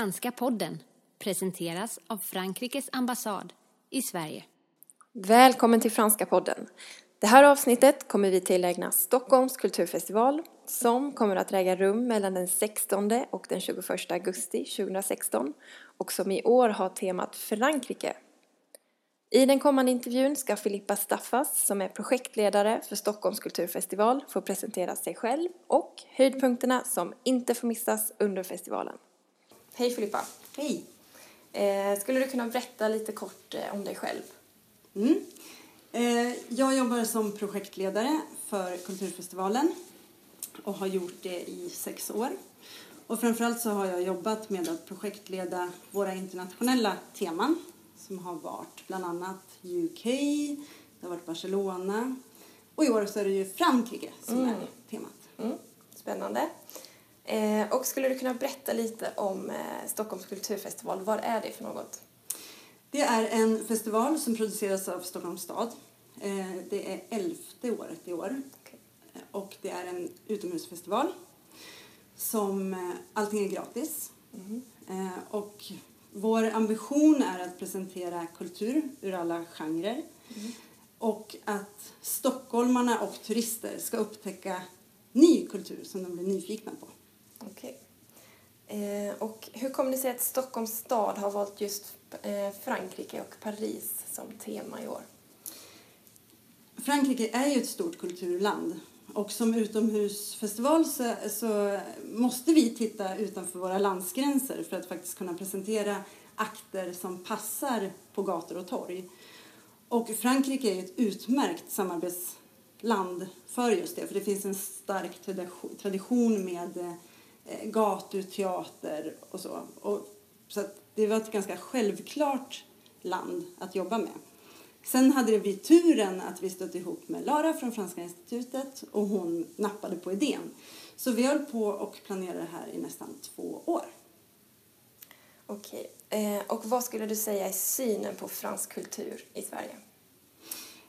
Franska podden presenteras av Frankrikes ambassad i Sverige. Välkommen till Franska podden. Det här avsnittet kommer vi tillägna Stockholms kulturfestival som kommer att äga rum mellan den 16 och den 21 augusti 2016 och som i år har temat Frankrike. I den kommande intervjun ska Filippa Staffas, som är projektledare för Stockholms kulturfestival, få presentera sig själv och höjdpunkterna som inte får missas under festivalen. Hej Filippa! Hej! Eh, skulle du kunna berätta lite kort eh, om dig själv? Mm. Eh, jag jobbar som projektledare för Kulturfestivalen och har gjort det i sex år. Och framförallt så har jag jobbat med att projektleda våra internationella teman som har varit bland annat UK, det har varit Barcelona och i år så är det ju Frankrike som mm. är temat. Mm. Spännande. Eh, och skulle du kunna berätta lite om eh, Stockholms kulturfestival? Vad är det för något? Det är en festival som produceras av Stockholms stad. Eh, det är elfte året i år. Okay. Och det är en utomhusfestival som eh, allting är gratis. Mm. Eh, och vår ambition är att presentera kultur ur alla genrer mm. och att stockholmarna och turister ska upptäcka ny kultur som de blir nyfikna på. Okej. Eh, och hur kommer det sig att Stockholms stad har valt just eh, Frankrike och Paris som tema i år? Frankrike är ju ett stort kulturland och som utomhusfestival så, så, måste vi titta utanför våra landsgränser för att faktiskt kunna presentera akter som passar på gator och torg. Och Frankrike är ett utmärkt samarbetsland för just det, för det finns en stark tradition med eh, gatuteater och så. Och, så det var ett ganska självklart land att jobba med. Sen hade vi turen att vi stötte ihop med Lara från Franska institutet och hon nappade på idén. Så vi höll på och planerade det här i nästan två år. Okej. Eh, och vad skulle du säga är synen på fransk kultur i Sverige?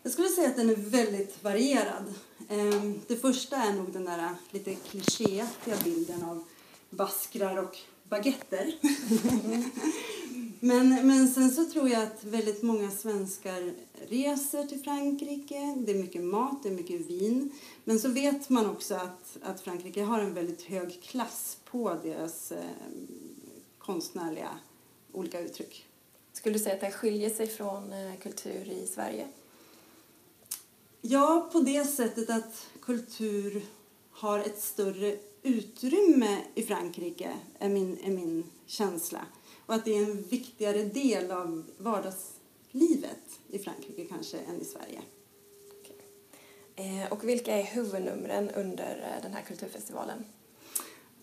Jag skulle säga att den är väldigt varierad. Eh, det första är nog den där lite klichéaktiga bilden av baskrar och baguetter. Men, men sen så tror jag att väldigt många svenskar reser till Frankrike. Det är mycket mat, det är mycket vin. Men så vet man också att, att Frankrike har en väldigt hög klass på deras eh, konstnärliga olika uttryck. Skulle du säga att det skiljer sig från eh, kultur i Sverige? Ja, på det sättet att kultur har ett större utrymme i Frankrike, är min, är min känsla och att det är en viktigare del av vardagslivet i Frankrike kanske än i Sverige. Okay. Eh, och vilka är huvudnumren under eh, den här kulturfestivalen?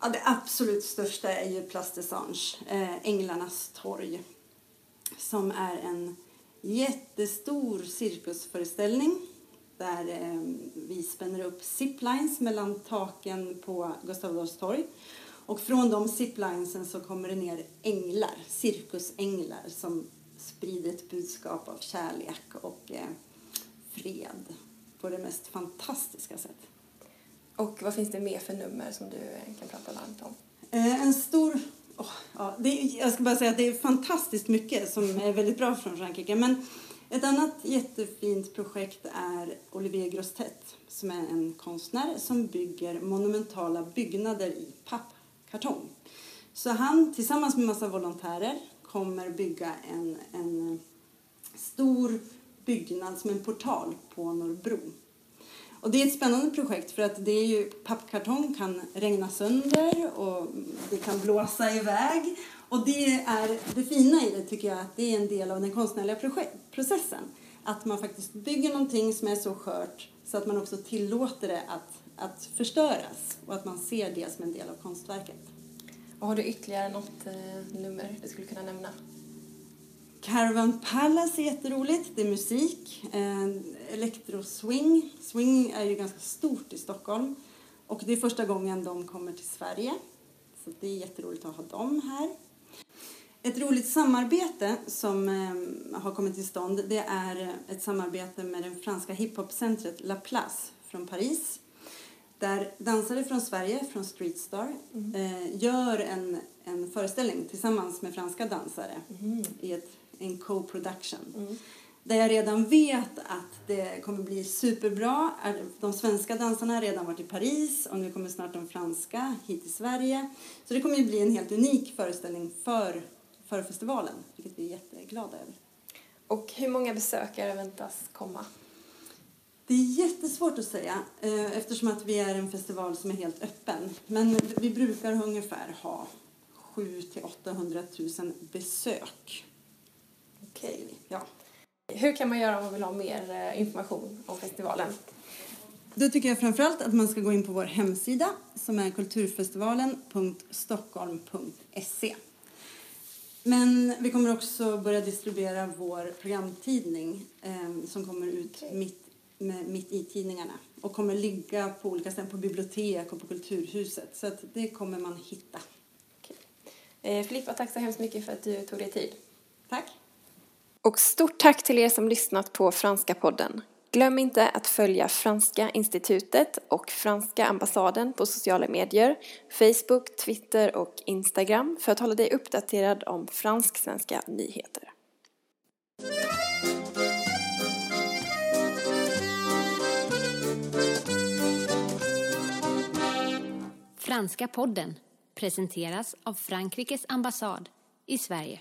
Ja, det absolut största är ju Place des Anges, eh, Änglarnas torg, som är en jättestor cirkusföreställning där eh, vi spänner upp ziplines mellan taken på Gustav Adolfs torg och från de ziplinesen så kommer det ner änglar, cirkusänglar som sprider ett budskap av kärlek och eh, fred på det mest fantastiska sätt. Och vad finns det mer för nummer som du kan prata varmt om? Eh, en stor... Oh, ja, det jag ska bara säga att det är fantastiskt mycket som är väldigt bra från Frankrike. Men ett annat jättefint projekt är Olivier Grostet som är en konstnär som bygger monumentala byggnader i pappkartong. Så han tillsammans med massa volontärer kommer bygga en, en stor byggnad som en portal på Norrbro. Och det är ett spännande projekt för att det är ju, pappkartong kan regna sönder och det kan blåsa iväg. Och det är det fina i det tycker jag att det är en del av den konstnärliga processen. Att man faktiskt bygger någonting som är så skört så att man också tillåter det att att förstöras och att man ser det som en del av konstverket. Och har du ytterligare något eh, nummer du skulle kunna nämna? Caravan Palace är jätteroligt. Det är musik. Eh, Electro-swing. Swing är ju ganska stort i Stockholm. Och det är första gången de kommer till Sverige. Så det är jätteroligt att ha dem här. Ett roligt samarbete som eh, har kommit till stånd det är ett samarbete med det franska hiphopcentret La Place från Paris där dansare från Sverige, från Street Star, eh, gör en, en föreställning tillsammans med franska dansare i ett, en co-production. Där jag redan vet att det kommer bli superbra. De svenska dansarna har redan varit i Paris och nu kommer snart de franska hit till Sverige. Så det kommer ju bli en helt unik föreställning för, för festivalen, vilket vi är jätteglada över. Och hur många besökare väntas komma? Det är jättesvårt att säga eh, eftersom att vi är en festival som är helt öppen. Men vi brukar ungefär ha 7 till 800 000 besök. vi. Ja. Hur kan man göra om man vill ha mer eh, information om festivalen? Då tycker jag framförallt att man ska gå in på vår hemsida som är kulturfestivalen.stockholm.se. Men vi kommer också börja distribuera vår programtidning eh, som kommer ut mitt, med, mitt i tidningarna och kommer ligga på olika ställen, på bibliotek och på Kulturhuset. Så att det kommer man hitta. Eh, Filippa, tack så hemskt mycket för att du tog dig tid. Tack! Och stort tack till er som lyssnat på Franska podden. Glöm inte att följa Franska institutet och Franska ambassaden på sociala medier, Facebook, Twitter och Instagram för att hålla dig uppdaterad om fransk-svenska nyheter. Franska podden presenteras av Frankrikes ambassad i Sverige.